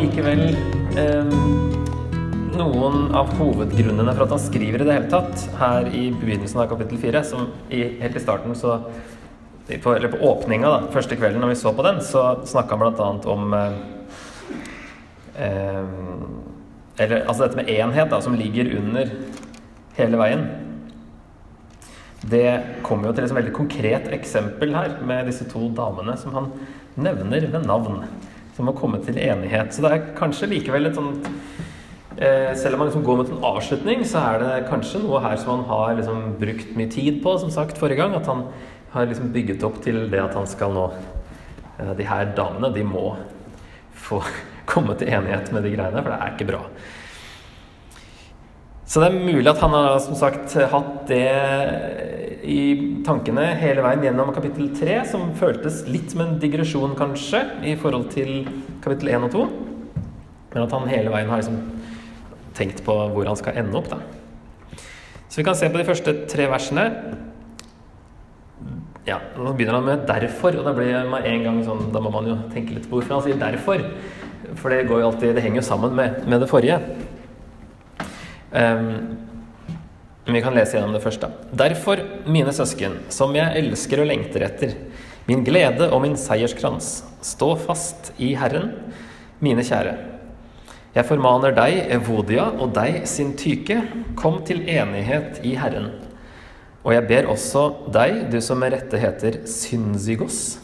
Men kanskje så har vi likevel eh, noen av hovedgrunnene for at han skriver i det hele tatt, her i begynnelsen av kapittel fire, som i, helt i starten så på, Eller på åpninga, da, første kvelden når vi så på den, så snakka han bl.a. om eh, eh, Eller altså dette med enhet, da, som ligger under hele veien. Det kommer jo til et veldig konkret eksempel her med disse to damene som han nevner ved navn. Som å komme til enighet. Så det er kanskje likevel et sånt eh, Selv om man liksom går mot en avslutning, så er det kanskje noe her som han har liksom brukt mye tid på, som sagt forrige gang. At han har liksom bygget opp til det at han skal nå eh, De her damene, de må få komme til enighet med de greiene, for det er ikke bra. Så det er mulig at han har som sagt hatt det i tankene hele veien gjennom kapittel 3, som føltes litt som en digresjon, kanskje, i forhold til kapittel 1 og 2. Men at han hele veien har liksom tenkt på hvor han skal ende opp, da. Så vi kan se på de første tre versene. Ja, Nå begynner han med 'derfor', og da blir man en gang sånn, da må man jo tenke litt på hvorfor han sier 'derfor'. For det, går jo alltid, det henger jo sammen med, med det forrige. Um, vi kan lese gjennom det først, da. Derfor, mine søsken, som jeg elsker og lengter etter, min glede og min seierskrans, stå fast i Herren, mine kjære. Jeg formaner deg, Evodia, og deg, Sintyke, kom til enighet i Herren. Og jeg ber også deg, du som med rette heter Synzygos,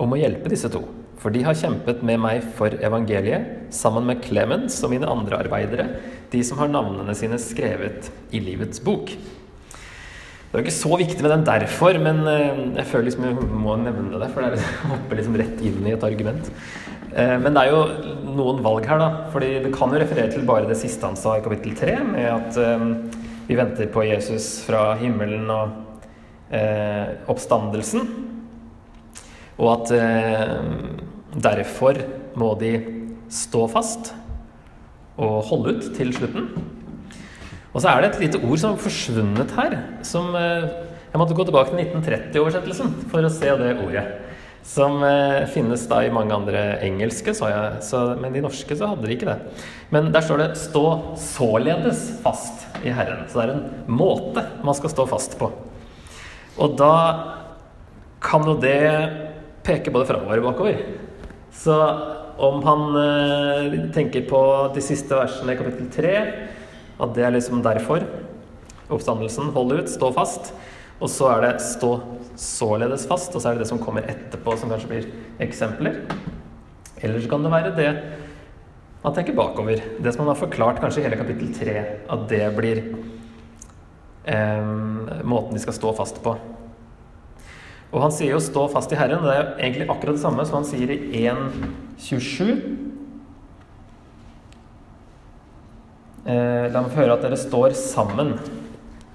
om å hjelpe disse to. For de har kjempet med meg for evangeliet, sammen med Clemens og mine andre arbeidere, de som har navnene sine skrevet i livets bok. Det er jo ikke så viktig med den derfor, men eh, jeg føler liksom jeg må nevne det. For det hopper liksom rett inn i et argument. Eh, men det er jo noen valg her, da. fordi det kan jo referere til bare det siste han sa i kapittel 3, med at eh, vi venter på Jesus fra himmelen og oppstandelsen. Og at Derfor må de stå fast og holde ut til slutten. Og så er det et lite ord som har forsvunnet her. som eh, Jeg måtte gå tilbake til 1930-oversettelsen for å se det ordet. Som eh, finnes da i mange andre engelske, så jeg, så, men i norske så hadde de ikke det. Men der står det 'stå således fast i Herren'. Så det er en måte man skal stå fast på. Og da kan jo det peke både framover og bakover. Så om han eh, tenker på de siste versene i kapittel 3, at det er liksom derfor oppstandelsen hold ut, stå fast. Og så er det stå således fast, og så er det det som kommer etterpå, som kanskje blir eksempler. Eller så kan det være det man tenker bakover. Det som han har forklart kanskje i hele kapittel 3, at det blir eh, måten de skal stå fast på. Og han sier jo 'stå fast i Herren'. Det er jo egentlig akkurat det samme som han sier i 1.27. Eh, la meg få høre at dere står sammen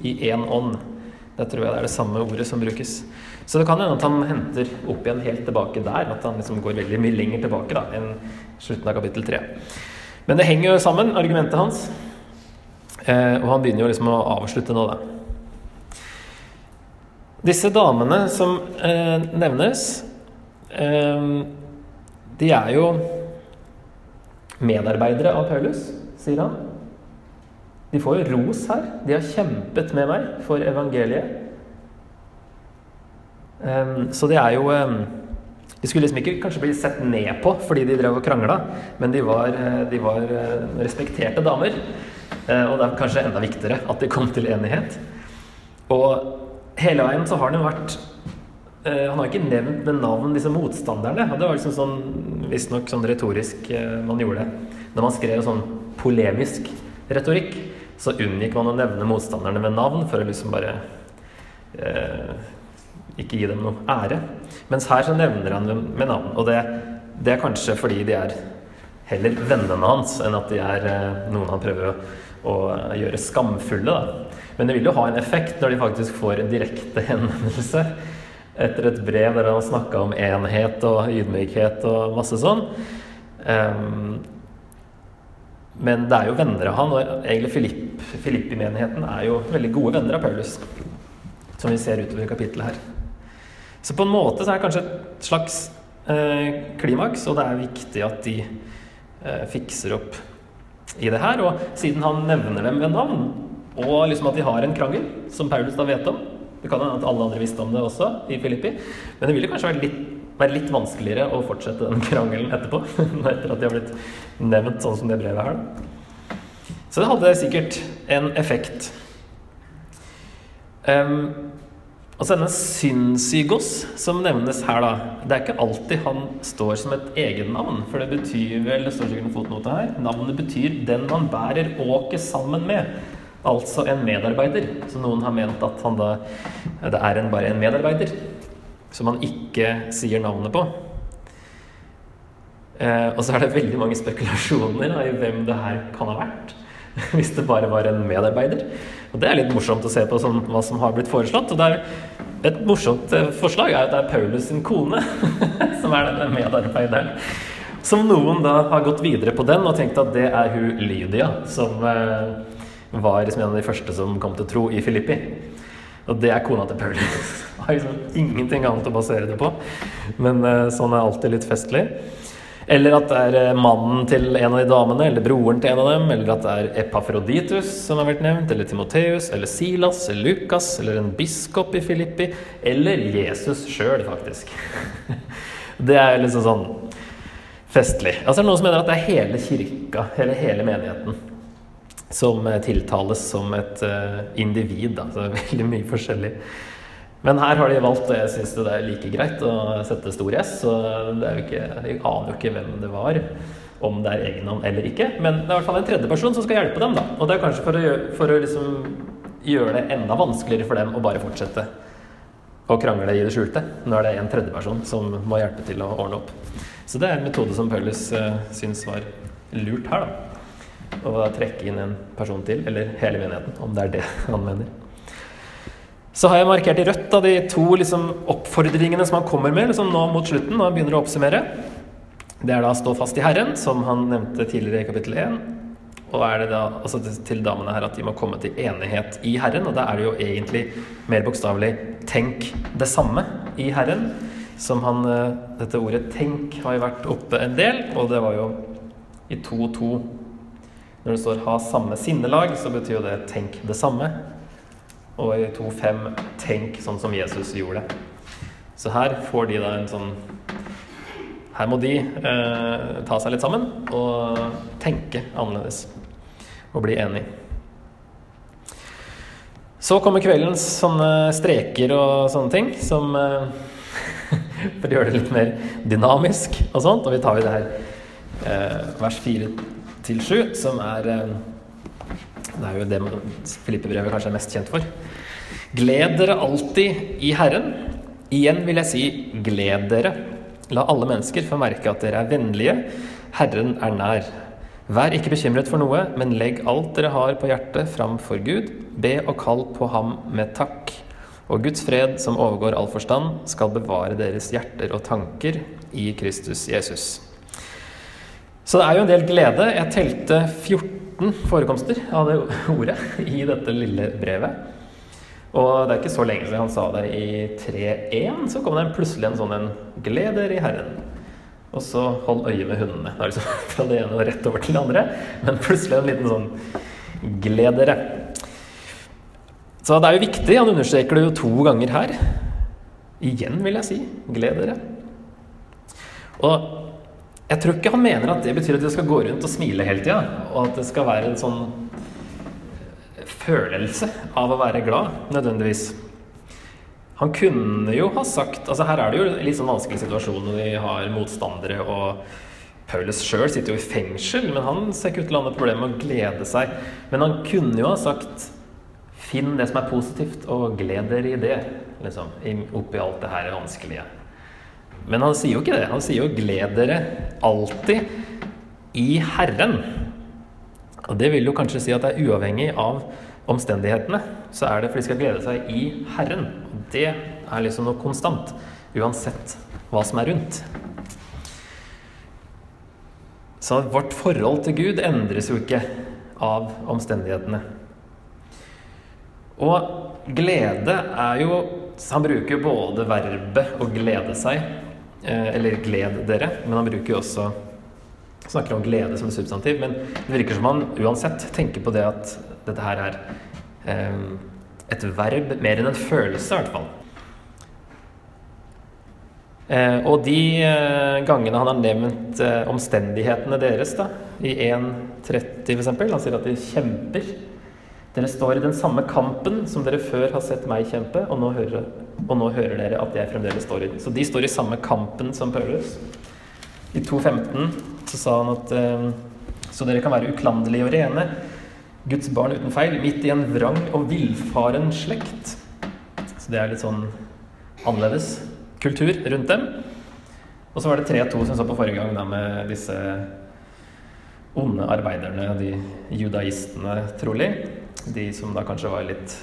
i én ånd. Det tror jeg det er det samme ordet som brukes. Så det kan hende at han henter opp igjen helt tilbake der. At han liksom går veldig mye lenger tilbake da, enn slutten av kapittel 3. Men det henger jo sammen, argumentet hans. Eh, og han begynner jo liksom å avslutte nå, da. Disse damene som eh, nevnes, eh, de er jo medarbeidere av Paulus, sier han. De får jo ros her. De har kjempet med meg for evangeliet. Um, så de er jo um, De skulle liksom ikke kanskje bli sett ned på fordi de drev og krangla, men de var, eh, de var respekterte damer. Og det er kanskje enda viktigere at de kom til enighet. Og hele veien så har han jo vært uh, Han har ikke nevnt med navn disse motstanderne. Og det var liksom sånn visstnok sånn retorisk uh, man gjorde det. Når man skrev sånn polemisk retorikk, så unngikk man å nevne motstanderne med navn for å liksom bare uh, ikke gi dem noe ære. Mens her så nevner han dem med navn. Og det, det er kanskje fordi de er heller vennene hans enn at de er noen han prøver å, å gjøre skamfulle. da. Men det vil jo ha en effekt når de faktisk får en direkte henvendelse etter et brev der han snakka om enhet og ydmykhet og masse sånn. Um, men det er jo venner av han, og egentlig Filipp, Filippi-menigheten er jo veldig gode venner av Paulus. Som vi ser utover i kapittelet her. Så på en måte så er det kanskje et slags eh, klimaks, og det er viktig at de eh, fikser opp i det her. Og siden han nevner dem ved navn, og liksom at de har en krangel, som Paulus da vet om Det kan hende at alle andre visste om det også i Filippi, men det ville kanskje være litt, vært litt vanskeligere å fortsette den krangelen etterpå, etter at de har blitt nevnt sånn som det brevet her. Så det hadde sikkert en effekt. Um, og så denne synsygos som nevnes her, da. Det er ikke alltid han står som et egennavn. For det betyr vel Det står sikkert en fotnote her. Navnet betyr 'den man bærer åket sammen med'. Altså en medarbeider. Så noen har ment at han da Det er en, bare en medarbeider som han ikke sier navnet på. Eh, og så er det veldig mange spekulasjoner da, i hvem det her kan ha vært. Hvis det bare var en medarbeider. Og det er litt morsomt å se på sånn, hva som har blitt foreslått. Og det er et morsomt eh, forslag er at det er Paulus sin kone som er denne medarbeideren. Som noen da har gått videre på den og tenkt at det er hun Lydia, som eh, var liksom en av de første som kom til tro i Filippi. Og det er kona til Paulus. Har liksom ingenting annet å basere det på. Men eh, sånn er alltid litt festlig. Eller at det er eh, mannen til en av de damene, eller broren til en av dem. Eller at det er Epafroditus som har vært nevnt, eller Timoteus, eller Silas, eller Lukas, eller en biskop i Filippi. Eller Jesus sjøl, faktisk. Det er liksom sånn festlig. Altså er noen som mener at det er hele kirka, eller hele menigheten, som eh, tiltales som et uh, individ. Da. Så det er veldig mye forskjellig. Men her har de valgt, og jeg syns det er like greit, å sette stor S. Så det er jo ikke, jeg aner jo ikke hvem det var, om det er egennavn eller ikke. Men det er i hvert fall en tredjeperson som skal hjelpe dem. da. Og det er kanskje for å, gjøre, for å liksom gjøre det enda vanskeligere for dem å bare fortsette å krangle i det skjulte. når det er en tredjeperson som må hjelpe til å ordne opp. Så det er en metode som Paulus uh, syns var lurt her, da. Å trekke inn en person til, eller hele menigheten, om det er det han mener. Så har jeg markert i rødt da, de to liksom, oppfordringene som han kommer med liksom, nå mot slutten. når han begynner å oppsummere. Det er da 'stå fast i Herren', som han nevnte tidligere i kapittel 1. Og er det da altså til damene her at de må komme til enighet i Herren. Og da er det jo egentlig mer bokstavelig 'tenk det samme i Herren'. Som han eh, Dette ordet 'tenk' har jo vært oppe en del, og det var jo i 2.2 Når det står 'ha samme sinnelag', så betyr jo det 'tenk det samme'. Og i 2.5 tenk sånn som Jesus gjorde. Så her får de da en sånn Her må de eh, ta seg litt sammen og tenke annerledes. Og bli enig. Så kommer kveldens sånne streker og sånne ting som eh, For å gjøre det litt mer dynamisk og sånt. Og vi tar jo det her eh, vers 4 til 7, som er eh, det er jo det Filippe-brevet kanskje er mest kjent for. Gled dere alltid i Herren. Igjen vil jeg si gled dere. La alle mennesker få merke at dere er vennlige. Herren er nær. Vær ikke bekymret for noe, men legg alt dere har på hjertet, fram for Gud. Be og kall på ham med takk. Og Guds fred, som overgår all forstand, skal bevare deres hjerter og tanker i Kristus Jesus. Så det er jo en del glede. Jeg telte 14 forekomster av det ordet i dette lille brevet. Og det er ikke så lenge siden han sa det i 3.1, så kom det plutselig en sånn en 'Gled dere i Herren'. Og så 'Hold øye med hundene'. Det er liksom fra det ene og rett over til det andre. Men plutselig en liten sånn 'Gled dere'. Så det er jo viktig. Han understreker det jo to ganger her. Igjen, vil jeg si. Gled dere. Og jeg tror ikke han mener at det betyr at vi skal gå rundt og smile hele tida, og at det skal være en sånn følelse av å være glad, nødvendigvis. Han kunne jo ha sagt altså Her er det jo en litt sånn vanskelig situasjon når vi har motstandere, og Paulus sjøl sitter jo i fengsel, men han ser ikke ut til å ha noe problem med å glede seg. Men han kunne jo ha sagt Finn det som er positivt, og gled dere i det, liksom, oppi alt det her vanskelige. Men han sier jo ikke det. Han sier jo 'gled dere alltid i Herren'. Og det vil jo kanskje si at det er uavhengig av omstendighetene. Så er det fordi de skal glede seg i Herren. Det er liksom noe konstant. Uansett hva som er rundt. Så vårt forhold til Gud endres jo ikke av omstendighetene. Og glede er jo Han bruker både verbet å glede seg Eh, eller 'gled dere', men han bruker jo også snakker om glede som et substantiv. Men det virker som han uansett tenker på det at dette her er eh, et verb mer enn en følelse, i hvert fall. Eh, og de eh, gangene han har nevnt eh, omstendighetene deres, da, i 1.30 f.eks., han sier at de kjemper Dere står i den samme kampen som dere før har sett meg kjempe, og nå hører, og nå hører dere at jeg fremdeles står i den. Så de står i samme kampen som Paulus. I 2.15 så sa han at eh, så dere kan være uklanderlige og rene, Guds barn uten feil, midt i en vrang og villfaren slekt. Så det er litt sånn annerledes kultur rundt dem. Og så var det 3-2 som så på forrige gang, da, med disse onde arbeiderne, de judaistene, trolig. De som da kanskje var litt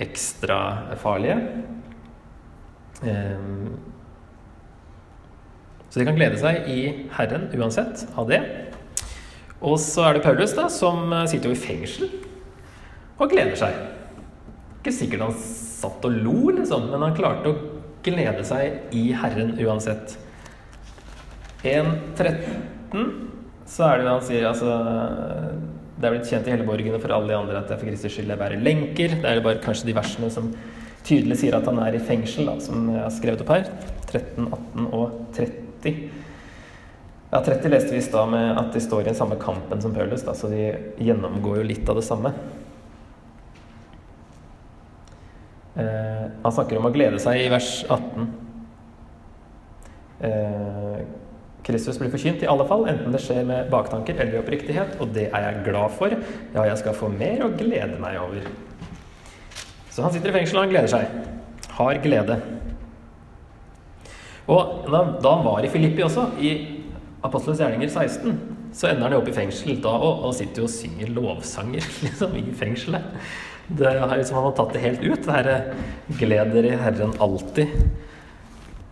ekstra farlige. Um, så de kan glede seg i Herren uansett av det. Og så er det Paulus, da, som sitter jo i fengsel og gleder seg. Ikke sikkert han satt og lo, liksom, men han klarte å glede seg i Herren uansett. 1.13 så er det jo han sier altså Det er blitt kjent i hele borgen og for alle de andre at det er for Kristi skyld jeg bærer lenker. Det er bare kanskje de versene som tydelig sier at han er i fengsel, da, som jeg har skrevet opp her. 13, 18 og 30. 30. Ja, 30 leste vi i stad med at de står i den samme kampen som Paulus, da, så de gjennomgår jo litt av det samme. Eh, han snakker om å glede seg i vers 18. Eh, Kristus blir forkynt i alle fall, enten det skjer med baktanker eller oppriktighet, og det er jeg glad for. Ja, jeg skal få mer å glede meg over. Så han sitter i fengsel, og han gleder seg. Har glede. Og da, da han var i Filippi også, i Apostelens gjerninger 16, så ender han jo opp i fengsel da og, og sitter jo og synger lovsanger liksom, i fengselet. Det er liksom, han har tatt det helt ut. Det herre gleder dere i Herren alltid'.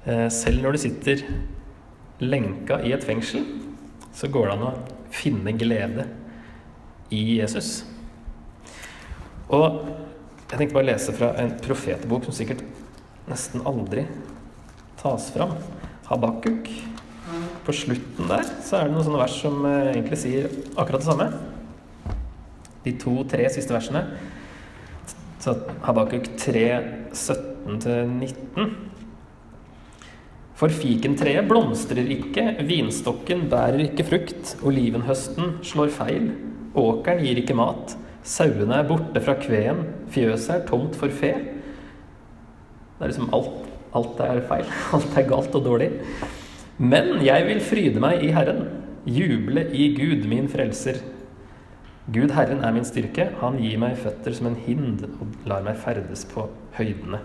Eh, selv når du sitter lenka i et fengsel, så går det an å finne glede i Jesus. Og jeg tenkte bare å lese fra en profetbok som sikkert nesten aldri tas fram. Habakuk. På slutten der så er det noen sånne vers som eh, egentlig sier akkurat det samme. De to-tre siste versene. Så Habakuk 3, 17-19. For fikentreet blomstrer ikke, vinstokken bærer ikke frukt, olivenhøsten slår feil, åkeren gir ikke mat, sauene er borte fra kveen, fjøset er tomt for fe. Det er liksom alt Alt er feil. Alt er galt og dårlig. Men jeg vil fryde meg i Herren, juble i Gud, min frelser. Gud Herren er min styrke, han gir meg føtter som en hind og lar meg ferdes på høydene.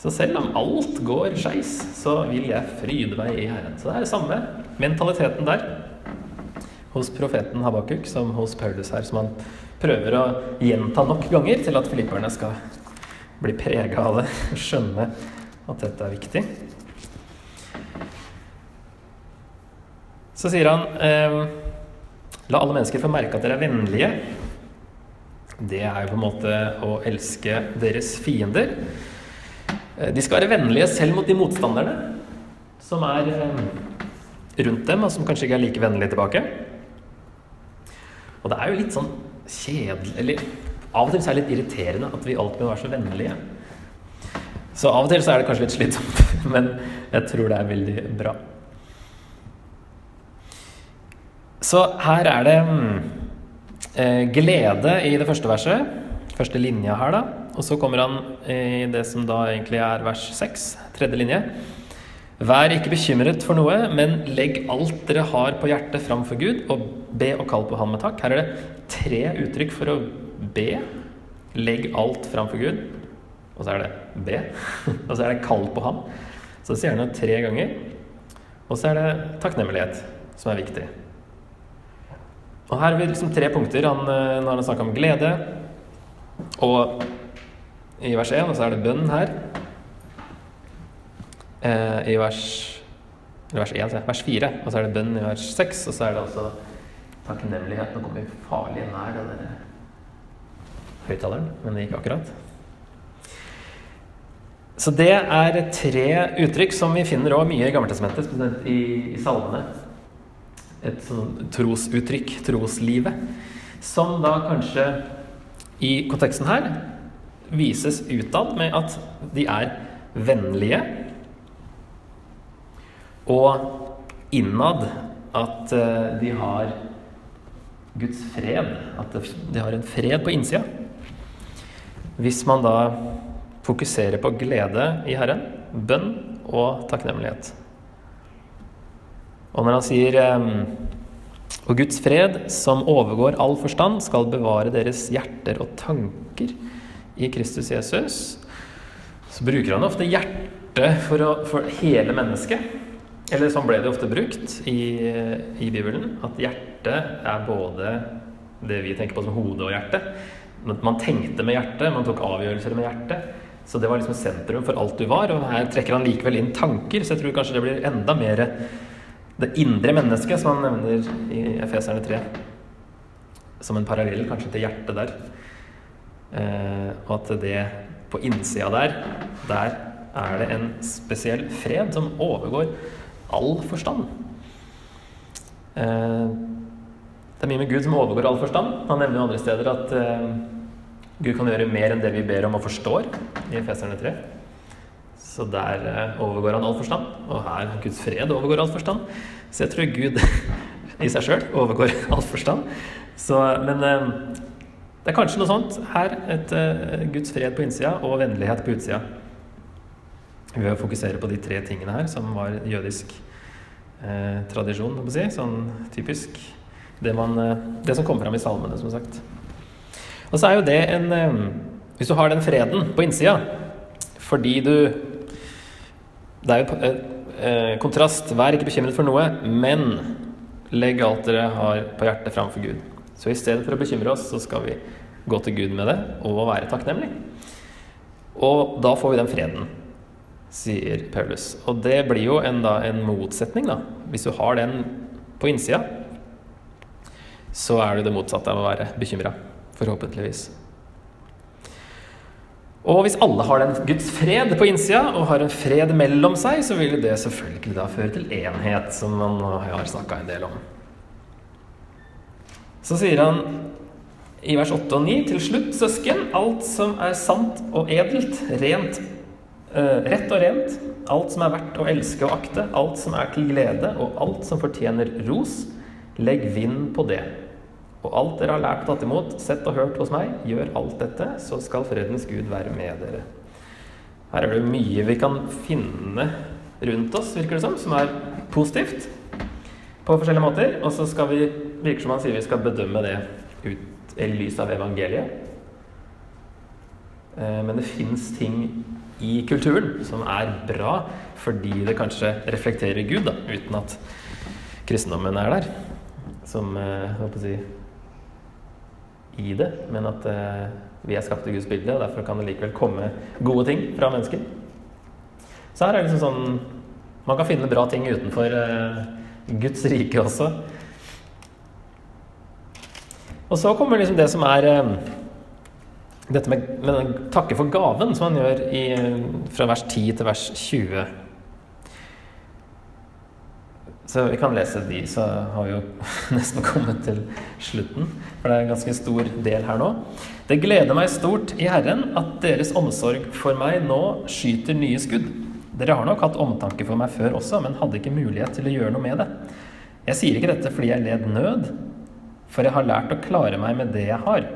Så selv om alt går skeis, så vil jeg fryde meg i Herren. Så det er det samme mentaliteten der hos profeten Habakuk som hos Paulus her, som han prøver å gjenta nok ganger til at filipperne skal bli prega av det skjønne at dette er viktig. Så sier han eh, La alle mennesker få merke at dere er vennlige. Det er jo på en måte å elske deres fiender. Eh, de skal være vennlige selv mot de motstanderne som er eh, rundt dem, og som kanskje ikke er like vennlige tilbake. Og det er jo litt sånn kjedelig av og til så er det litt irriterende at vi alltid må være så vennlige. Så av og til så er det kanskje litt slitsomt, men jeg tror det er veldig bra. Så her er det eh, glede i det første verset. Første linja her, da. Og så kommer han i det som da egentlig er vers 6, tredje linje. Vær ikke bekymret for noe, men legg alt dere har på hjertet framfor Gud, og be og kall på Han med takk. Her er det tre uttrykk for å be. Legg alt framfor Gud. Og så er det be. og så er det kall på ham. Så sier han det tre ganger. Og så er det takknemlighet som er viktig. Og her har vi liksom tre punkter. Han, eh, når han snakka om glede, og i vers 1, og så er det bønn her. Eh, I vers, vers 1, vers 4, og så er det bønn i vers 6, og så er det altså takknemlighet. Nå kommer vi farlig nær det der høyttaleren, men det gikk akkurat. Så det er tre uttrykk som vi finner også mye i Gammeltestamentet, spesielt i, i salmene. Et sånn trosuttrykk, troslivet, som da kanskje i konteksten her vises utad med at de er vennlige, og innad at eh, de har Guds fred. At de har en fred på innsida. Hvis man da fokuserer på glede i Herren, bønn og takknemlighet. Og når han sier ehm, Og Guds fred, som overgår all forstand, skal bevare deres hjerter og tanker i Kristus Jesus, så bruker han ofte hjertet for, for hele mennesket. Eller sånn ble det ofte brukt i, i Bibelen. At hjertet er både det vi tenker på som hode og hjerte. Man tenkte med hjertet, man tok avgjørelser med hjertet. Så det var liksom sentrum for alt du var. Og her trekker han likevel inn tanker, så jeg tror kanskje det blir enda mer det indre mennesket, som han nevner i Efeserne 3. Som en parallell kanskje til hjertet der. Eh, og at det på innsida der, der er det en spesiell fred som overgår all forstand. Eh, det er mye med Gud som overgår all forstand. Han nevner jo andre steder at eh, Gud kan gjøre mer enn det vi ber om og forstår, i Efeserne 3. Så der eh, overgår han all forstand, og her Guds fred overgår all forstand. Så jeg tror Gud i seg sjøl overgår all forstand. Så, men eh, det er kanskje noe sånt her. Et uh, Guds fred på innsida og vennlighet på utsida. Ved å fokusere på de tre tingene her, som var jødisk uh, tradisjon. Sånn typisk. Det, man, uh, det som kommer fram i salmene, som sagt. Og så er jo det en eh, Hvis du har den freden på innsida fordi du Det er jo eh, kontrast. Vær ikke bekymret for noe, men legg alt dere har på hjertet framfor Gud. Så i stedet for å bekymre oss, så skal vi gå til Gud med det og være takknemlig. Og da får vi den freden, sier Paulus. Og det blir jo en, da, en motsetning, da. Hvis du har den på innsida, så er du det motsatte av å være bekymra. Forhåpentligvis. Og hvis alle har den Guds fred på innsida og har en fred mellom seg, så vil det selvfølgelig da føre til enhet, som man har snakka en del om. Så sier han i vers 8 og 9 til slutt, søsken, alt som er sant og edelt, rent, uh, rett og rent, alt som er verdt å elske og akte, alt som er til glede, og alt som fortjener ros, legg vind på det. Og alt dere har lært og tatt imot, sett og hørt hos meg, gjør alt dette, så skal fredens Gud være med dere. Her er det mye vi kan finne rundt oss, virker det som, som er positivt på forskjellige måter. Og så skal vi, virker som han sier vi skal bedømme det ut i lys av evangeliet. Eh, men det fins ting i kulturen som er bra fordi det kanskje reflekterer Gud, da, uten at kristendommen er der. Som jeg eh, håper å si, i det, men at eh, vi er skapt i Guds bilde, og derfor kan det likevel komme gode ting fra mennesker. Så her er det liksom sånn Man kan finne bra ting utenfor eh, Guds rike også. Og så kommer liksom det som er eh, dette med, med takke for gaven, som han gjør i, fra vers 10 til vers 20. Så vi kan lese de, så har vi jo nesten kommet til slutten. For det er en ganske stor del her nå. Det gleder meg stort i Herren at deres omsorg for meg nå skyter nye skudd. Dere har nok hatt omtanke for meg før også, men hadde ikke mulighet til å gjøre noe med det. Jeg sier ikke dette fordi jeg led nød, for jeg har lært å klare meg med det jeg har.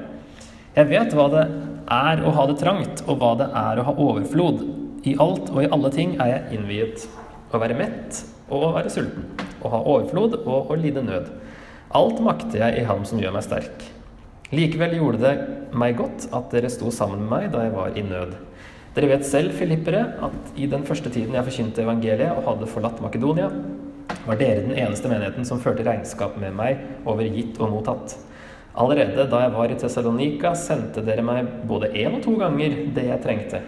Jeg vet hva det er å ha det trangt, og hva det er å ha overflod. I alt og i alle ting er jeg innviet. Å være mett og å være sulten, å ha overflod og å lide nød. Alt makter jeg i Ham som gjør meg sterk. Likevel gjorde det meg godt at dere sto sammen med meg da jeg var i nød. Dere vet selv, filippere, at i den første tiden jeg forkynte evangeliet og hadde forlatt Makedonia, var dere den eneste menigheten som førte regnskap med meg over gitt og mottatt. Allerede da jeg var i Tessalonika, sendte dere meg både én og to ganger det jeg trengte.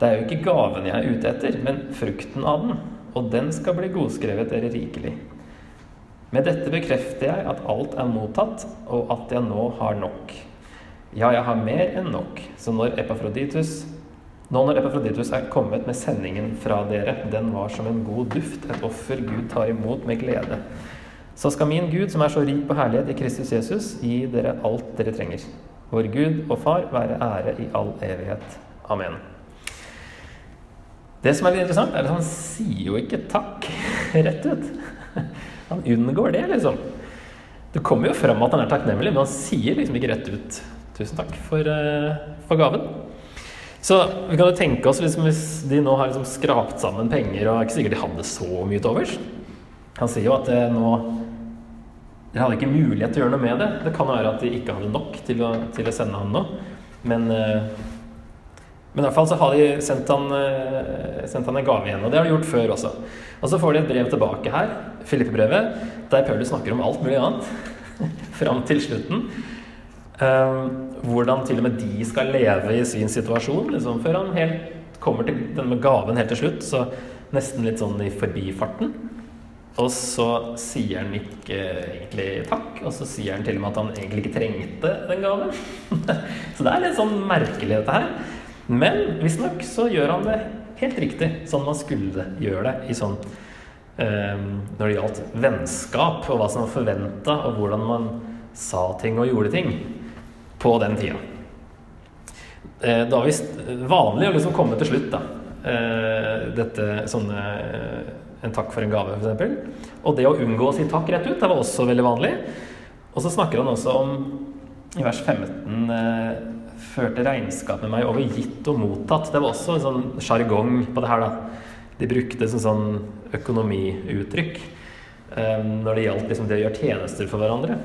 Det er jo ikke gaven jeg er ute etter, men frukten av den, og den skal bli godskrevet dere rikelig. Med dette bekrefter jeg at alt er mottatt, og at jeg nå har nok. Ja, jeg har mer enn nok, så når Epafroditus Nå når Epafroditus er kommet med sendingen fra dere, den var som en god duft, et offer Gud tar imot med glede. Så skal min Gud, som er så rik på herlighet i Kristus Jesus, gi dere alt dere trenger. Vår Gud og Far være ære i all evighet. Amen. Det som er litt interessant, er at han sier jo ikke takk rett ut. Han unngår det, liksom. Det kommer jo fram at han er takknemlig, men han sier liksom ikke rett ut 'tusen takk for, uh, for gaven'. Så vi kan jo tenke oss liksom, hvis de nå har liksom skrapt sammen penger, og er ikke sikkert de hadde så mye til overs. Han sier jo at eh, nå Dere hadde ikke mulighet til å gjøre noe med det. Det kan være at de ikke hadde nok til å, til å sende han noe. Men, uh, men i hvert fall så har de sendt han, sendt han en gave igjen. Og det har de gjort før også. Og så får de et brev tilbake her, Filippe-brevet, der Paulus snakker om alt mulig annet. Fram til slutten. Um, hvordan til og med de skal leve i sin situasjon, liksom, før han helt kommer til denne gaven helt til slutt. Så nesten litt sånn i forbifarten. Og så sier han ikke egentlig takk, og så sier han til og med at han egentlig ikke trengte den gaven. så det er litt sånn merkelig, dette her. Men visstnok så gjør han det helt riktig, sånn man skulle gjøre det i sånn um, Når det gjaldt vennskap, og hva som var forventa, og hvordan man sa ting og gjorde ting på den tida. Eh, det var visst vanlig å liksom komme til slutt, da. Eh, dette sånne eh, En takk for en gave, f.eks. Og det å unngå å si takk rett ut, det var også veldig vanlig. Og så snakker han også om, i vers 15 førte regnskap med meg over gitt og mottatt. Det var også en sånn sjargong på det her, da. De brukte sånn, sånn økonomiuttrykk når det gjaldt liksom det å gjøre tjenester for hverandre.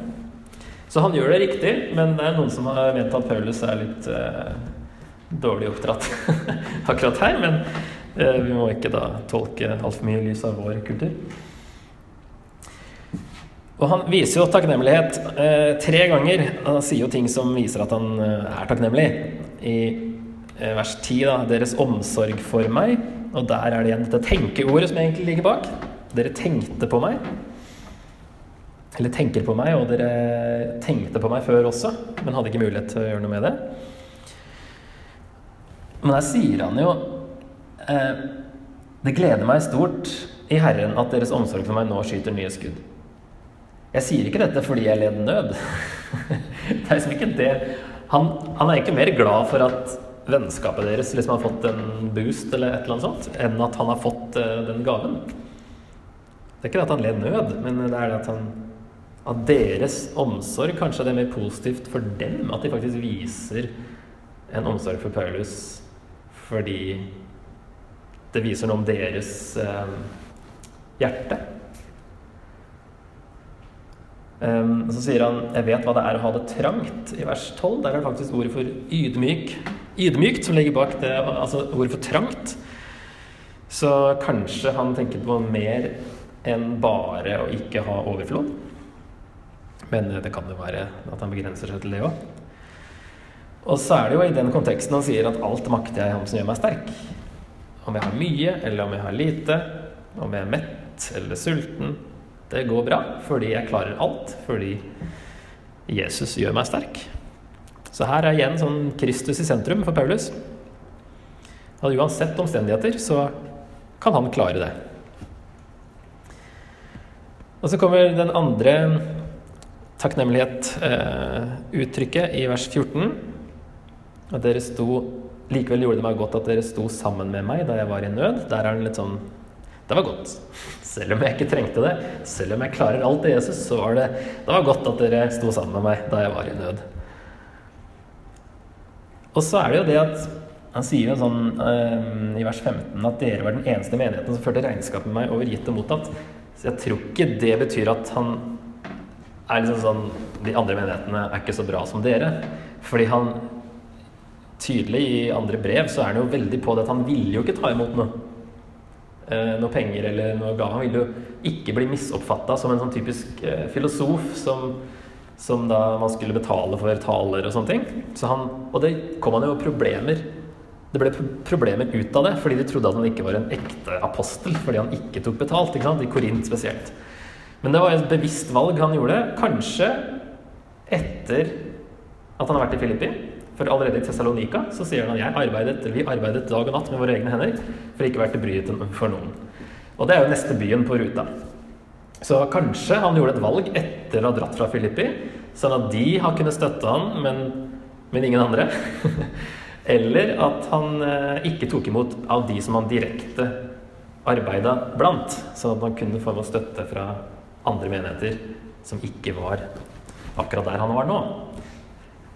Så han gjør det riktig, men det er noen som har ment at Paulus er litt uh, dårlig oppdratt akkurat her. Men uh, vi må ikke da tolke altfor mye i lys av vår kultur. Og han viser jo takknemlighet eh, tre ganger. Han sier jo ting som viser at han eh, er takknemlig. I eh, vers 10, da, 'Deres omsorg for meg'. Og der er det igjen dette tenkeordet som egentlig ligger bak. Dere tenkte på meg. Eller tenker på meg, og dere tenkte på meg før også, men hadde ikke mulighet til å gjøre noe med det. Men der sier han jo eh, Det gleder meg stort i Herren at deres omsorg for meg nå skyter nye skudd. Jeg sier ikke dette fordi jeg led nød. det er liksom ikke det. Han, han, er ikke mer glad for at vennskapet deres liksom har fått en boost eller et eller annet sånt, enn at han har fått uh, den gaven. Det er ikke det at han led nød, men det er det at han at deres omsorg kanskje er det mer positivt for dem at de faktisk viser en omsorg for Paulus fordi det viser noe om deres eh, hjerte. Um, så sier han 'Jeg vet hva det er å ha det trangt' i vers 12. Der er det faktisk ordet for ydmyk. ydmykt som ligger bak det, altså ordet for trangt. Så kanskje han tenker på mer enn bare å ikke ha overflod. Men det kan jo være at han begrenser seg til det òg. Og så er det jo i den konteksten han sier at alt makter jeg ham som gjør meg sterk. Om jeg har mye, eller om jeg har lite, om jeg er mett eller sulten. Det går bra, fordi jeg klarer alt. Fordi Jesus gjør meg sterk. Så her er igjen sånn Kristus i sentrum for Paulus. At uansett omstendigheter så kan han klare det. Og så kommer den andre takknemlighet-uttrykket eh, i vers 14. At dere sto Likevel gjorde det meg godt at dere sto sammen med meg da jeg var i nød. Der er den litt sånn Det var godt. Selv om jeg ikke trengte det, selv om jeg klarer alt i Jesus, så var det Det var godt at dere sto sammen med meg da jeg var i nød. Og så er det jo det at han sier jo sånn eh, i vers 15 at dere var den eneste menigheten som førte regnskap med meg over gitt og mottatt. Så jeg tror ikke det betyr at han er liksom sånn De andre menighetene er ikke så bra som dere. Fordi han Tydelig i andre brev så er han jo veldig på det at han ville jo ikke ta imot noe. Eh, noe penger eller noe ga Han ville jo ikke bli misoppfatta som en sånn typisk eh, filosof som, som da man skulle betale for taler og sånne ting. Så han, og det kom han jo problemer det ble problemer ut av det, fordi de trodde at han ikke var en ekte apostel fordi han ikke tok betalt. ikke sant? I Korint spesielt. Men det var et bevisst valg han gjorde, kanskje etter at han har vært i Filippi. For allerede i Tessalonika så sier han at arbeidet, vi arbeidet dag og natt med våre egne hender for ikke å være til bry for noen. Og det er jo neste byen på ruta. Så kanskje han gjorde et valg etter å ha dratt fra Filippi, sånn at de har kunnet støtte han, men, men ingen andre. Eller at han eh, ikke tok imot av de som han direkte arbeida blant, sånn at han kunne få støtte fra andre menigheter som ikke var akkurat der han var nå.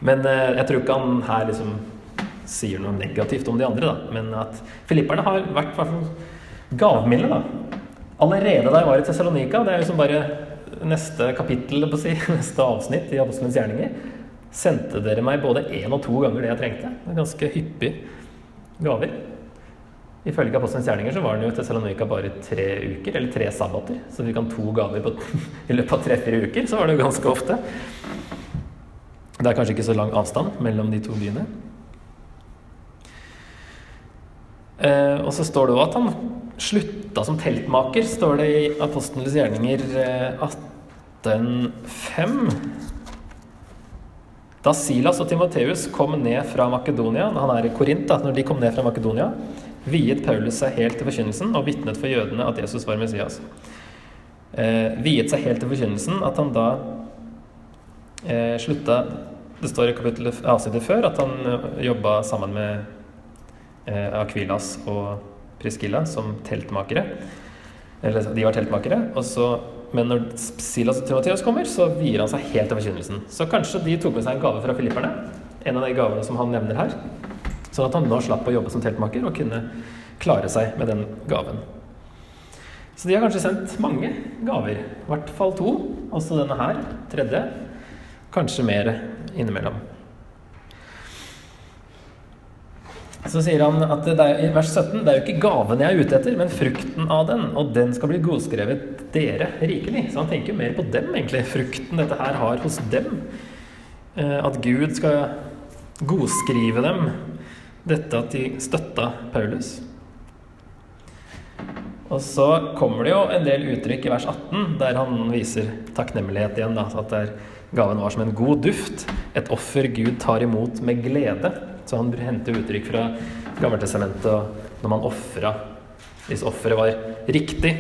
Men eh, jeg tror ikke han her liksom sier noe negativt om de andre, da. Men at filipperne har vært gavmilde, da. Allerede da jeg var i Tessalonika, det er liksom bare neste kapittel, si, neste avsnitt i Apostelens gjerninger, sendte dere meg både én og to ganger det jeg trengte. Det er ganske hyppig gaver. Ifølge Apostelens gjerninger så var den jo i Tessalonika bare tre uker, eller tre sabbater. Så vi kan to gaver på, i løpet av tre-fire uker, så var det jo ganske ofte. Det er kanskje ikke så lang avstand mellom de to byene. Eh, og så står det jo at han slutta som teltmaker, står det i Apostelens gjerninger 18.5. Da Silas og Timoteus kom ned fra Makedonia, han er i Korint, da, når de kom ned fra Makedonia, viet Paulus seg helt til forkynnelsen og vitnet for jødene at Jesus var Messias. Eh, viet seg helt til forkynnelsen at han da eh, slutta det står i kapittelet avsnittet før at han eh, jobba sammen med eh, Akvilas og Priscilla som teltmakere. Eller de var teltmakere. Så, men når Silas og Timoteus kommer, så vier han seg helt til forkynnelsen. Så kanskje de tok med seg en gave fra filipperne. En av de gavene som han nevner her. Sånn at han nå slapp å jobbe som teltmaker og kunne klare seg med den gaven. Så de har kanskje sendt mange gaver. I hvert fall to. Også denne her. Tredje. Kanskje mer innimellom. Så sier han at det er, i vers 17 det er jo ikke gaven jeg er ute etter, men frukten av den. Og den skal bli godskrevet dere rikelig. Så han tenker mer på dem, egentlig. Frukten dette her har hos dem. Eh, at Gud skal godskrive dem dette at de støtta Paulus. Og så kommer det jo en del uttrykk i vers 18 der han viser takknemlighet igjen. Da, at der gaven var som en god duft, et offer Gud tar imot med glede. Så han henter uttrykk fra Gammeltestamentet når man ofra. Hvis offeret var riktig,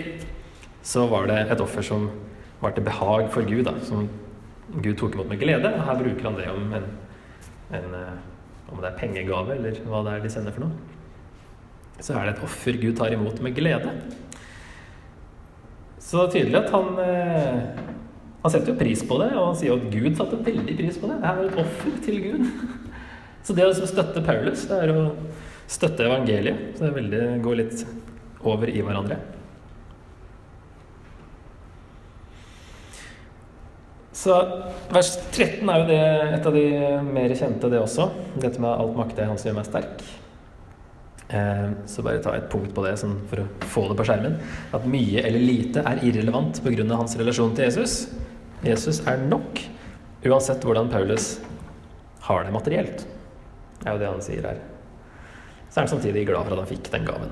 så var det et offer som var til behag for Gud, da, som Gud tok imot med glede. Og her bruker han det om en, en eh, om det er pengegave eller hva det er de sender for noe så er det et offer Gud tar imot med glede. Så det er tydelig at han, eh, han setter jo pris på det, og han sier at Gud satte veldig pris på det. Det er et offer til Gud. Så det å støtte Paulus, det er å støtte evangeliet. Så det veldig, går litt over i hverandre. Så vers 13 er jo det, et av de mer kjente, det også. Dette med alt makte han som gjør meg sterk. Eh, så bare ta et punkt på det sånn for å få det på skjermen. At mye eller lite er irrelevant pga. hans relasjon til Jesus. Jesus er nok, uansett hvordan Paulus har det materielt. Det er jo det han sier her. Så er han samtidig glad for at han fikk den gaven.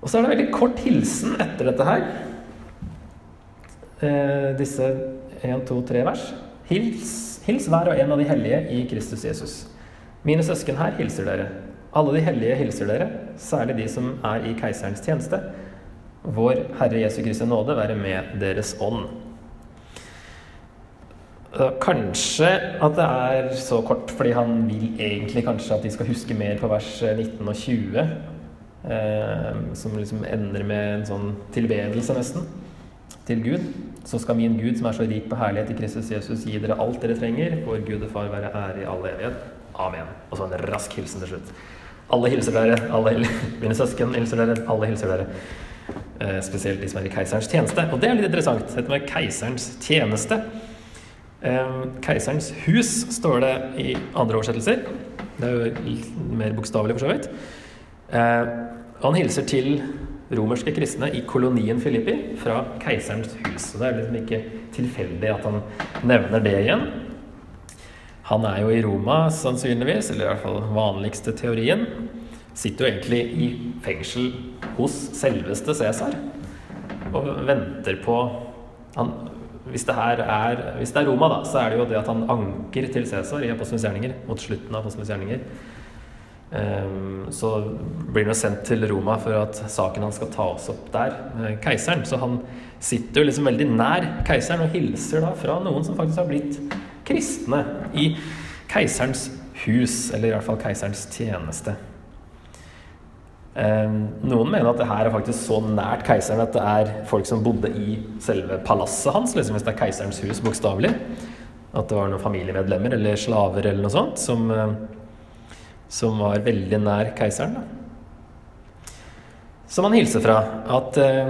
Og så er det veldig kort hilsen etter dette her. Eh, disse 1, 2, 3 vers. Hils, hils hver og en av de hellige i Kristus Jesus. Mine søsken her hilser dere. Alle de hellige hilser dere, særlig de som er i keiserens tjeneste. Vår Herre Jesu Kristi nåde være med deres ånd. Kanskje at det er så kort fordi han vil egentlig kanskje at de skal huske mer på vers 19 og 20. Eh, som liksom ender med en sånn tilbedelse, nesten, til Gud. Så skal min Gud, som er så rik på herlighet i Kristus Jesus, gi dere alt dere trenger. For Gud og Far være ære i all evighet. Amen. Og så en rask hilsen til slutt. Alle hilser dere. Alle, mine søsken hilser dere. Alle hilser dere. Eh, spesielt de som er i keiserens tjeneste. Og det er litt interessant. Dette med keiserens tjeneste. Keiserens hus står det i andre oversettelser. Det er jo litt mer bokstavelig, for så vidt. Eh, han hilser til romerske kristne i kolonien Filippi fra keiserens hus. Så det er liksom ikke tilfeldig at han nevner det igjen. Han er jo i Roma, sannsynligvis, eller i hvert fall vanligste teorien. Sitter jo egentlig i fengsel hos selveste Cæsar og venter på Han hvis det her er, hvis det er Roma, da, så er det jo det at han anker til Cæsar i Apostelens gjerninger, mot slutten av Apostelens gjerninger. Um, så blir han sendt til Roma for at saken hans skal tas opp der med keiseren. Så han sitter jo liksom veldig nær keiseren og hilser da fra noen som faktisk har blitt kristne i keiserens hus, eller i hvert fall keiserens tjeneste. Um, noen mener at det her er faktisk så nært keiseren at det er folk som bodde i selve palasset hans, liksom hvis det er keiserens hus, bokstavelig. At det var noen familiemedlemmer eller slaver eller noe sånt som, uh, som var veldig nær keiseren. Da. Som han hilser fra at eh,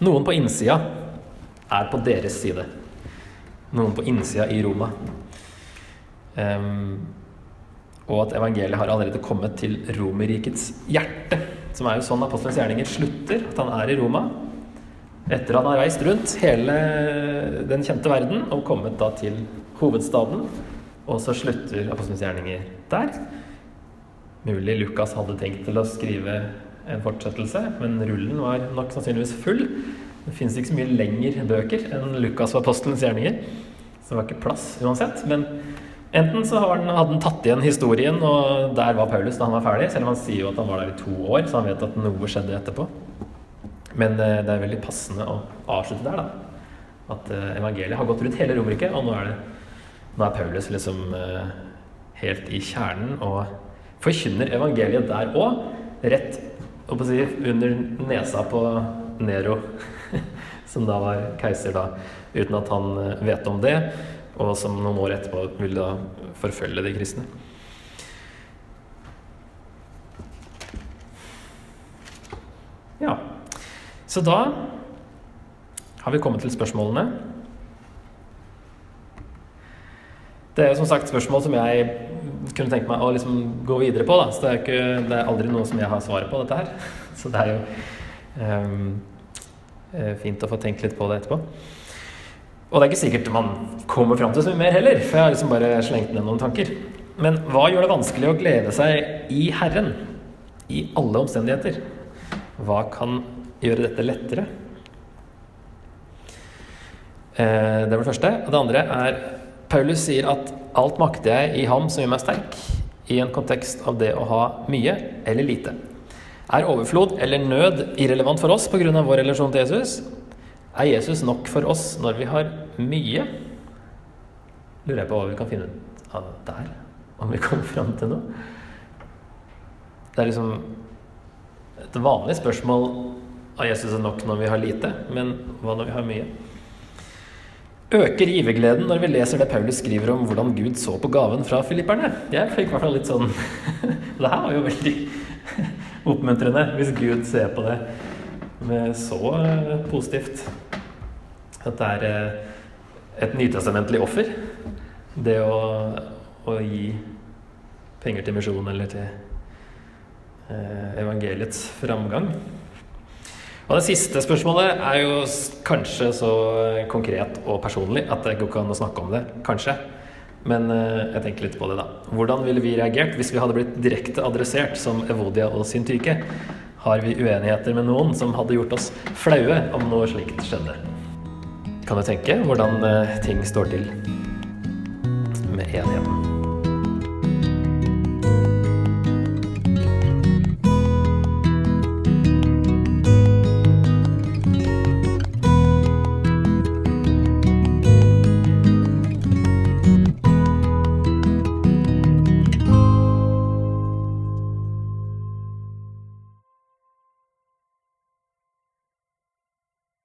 noen på innsida er på deres side. Noen på innsida i Roma. Um, og at evangeliet har allerede kommet til Romerrikets hjerte. Som er jo sånn apostelens gjerninger slutter, at han er i Roma. Etter at han har reist rundt hele den kjente verden og kommet da til hovedstaden. Og så slutter apostelens gjerninger der. Mulig Lukas hadde tenkt til å skrive en fortsettelse, men rullen var nok sannsynligvis full. Det fins ikke så mye lengre bøker enn Lukas og apostelens gjerninger. Så det var ikke plass uansett. Men Enten så hadde han tatt igjen historien, og der var Paulus da han var ferdig. Selv om han sier jo at han var der i to år, så han vet at noe skjedde etterpå. Men eh, det er veldig passende å avslutte der, da. At eh, evangeliet har gått rundt hele Romerike, og nå er, det, nå er Paulus liksom eh, helt i kjernen og forkynner evangeliet der òg. Rett si, under nesa på Nero, som da var keiser da, uten at han vet om det og som noen år etterpå vil da forfølge de kristne. Ja, så da har vi kommet til spørsmålene. Det er jo som sagt spørsmål som jeg kunne tenke meg å liksom gå videre på. Da. Så det er, ikke, det er, aldri noe som jeg har svaret på, dette her. Så det er jo um, fint å få tenkt litt på det etterpå. Og det er ikke sikkert man kommer fram til så mye mer heller, for jeg har liksom bare slengt ned noen tanker. Men hva gjør det vanskelig å glede seg i Herren? I alle omstendigheter. Hva kan gjøre dette lettere? Eh, det var det første. Og det andre er Paulus sier at alt makter jeg i ham som gjør meg sterk, i en kontekst av det å ha mye eller lite. Er overflod eller nød irrelevant for oss pga. vår relasjon til Jesus? Er Jesus nok for oss når vi har mye? Lurer jeg på hva vi kan finne ut av der, om vi kommer fram til noe. Det er liksom et vanlig spørsmål av Jesus er nok når vi har lite, men hva når vi har mye? Øker givergleden når vi leser det Paulus skriver om hvordan Gud så på gaven fra filipperne? Jeg fikk i hvert fall litt sånn Det her var jo veldig oppmuntrende, hvis Gud ser på det så eh, positivt. At det er eh, et nytestamentlig offer. Det å, å, gi penger til misjon eller til eh, evangeliets framgang. Og det siste spørsmålet er jo kanskje så konkret og personlig at det går ikke an å snakke om det. Kanskje. Men jeg tenker litt på det, da. Hvordan ville vi reagert hvis vi hadde blitt direkte adressert som Evodia og Syntyke? Har vi uenigheter med noen som hadde gjort oss flaue om noe slikt skjedde. Kan du tenke hvordan eh, ting står til med enigheten?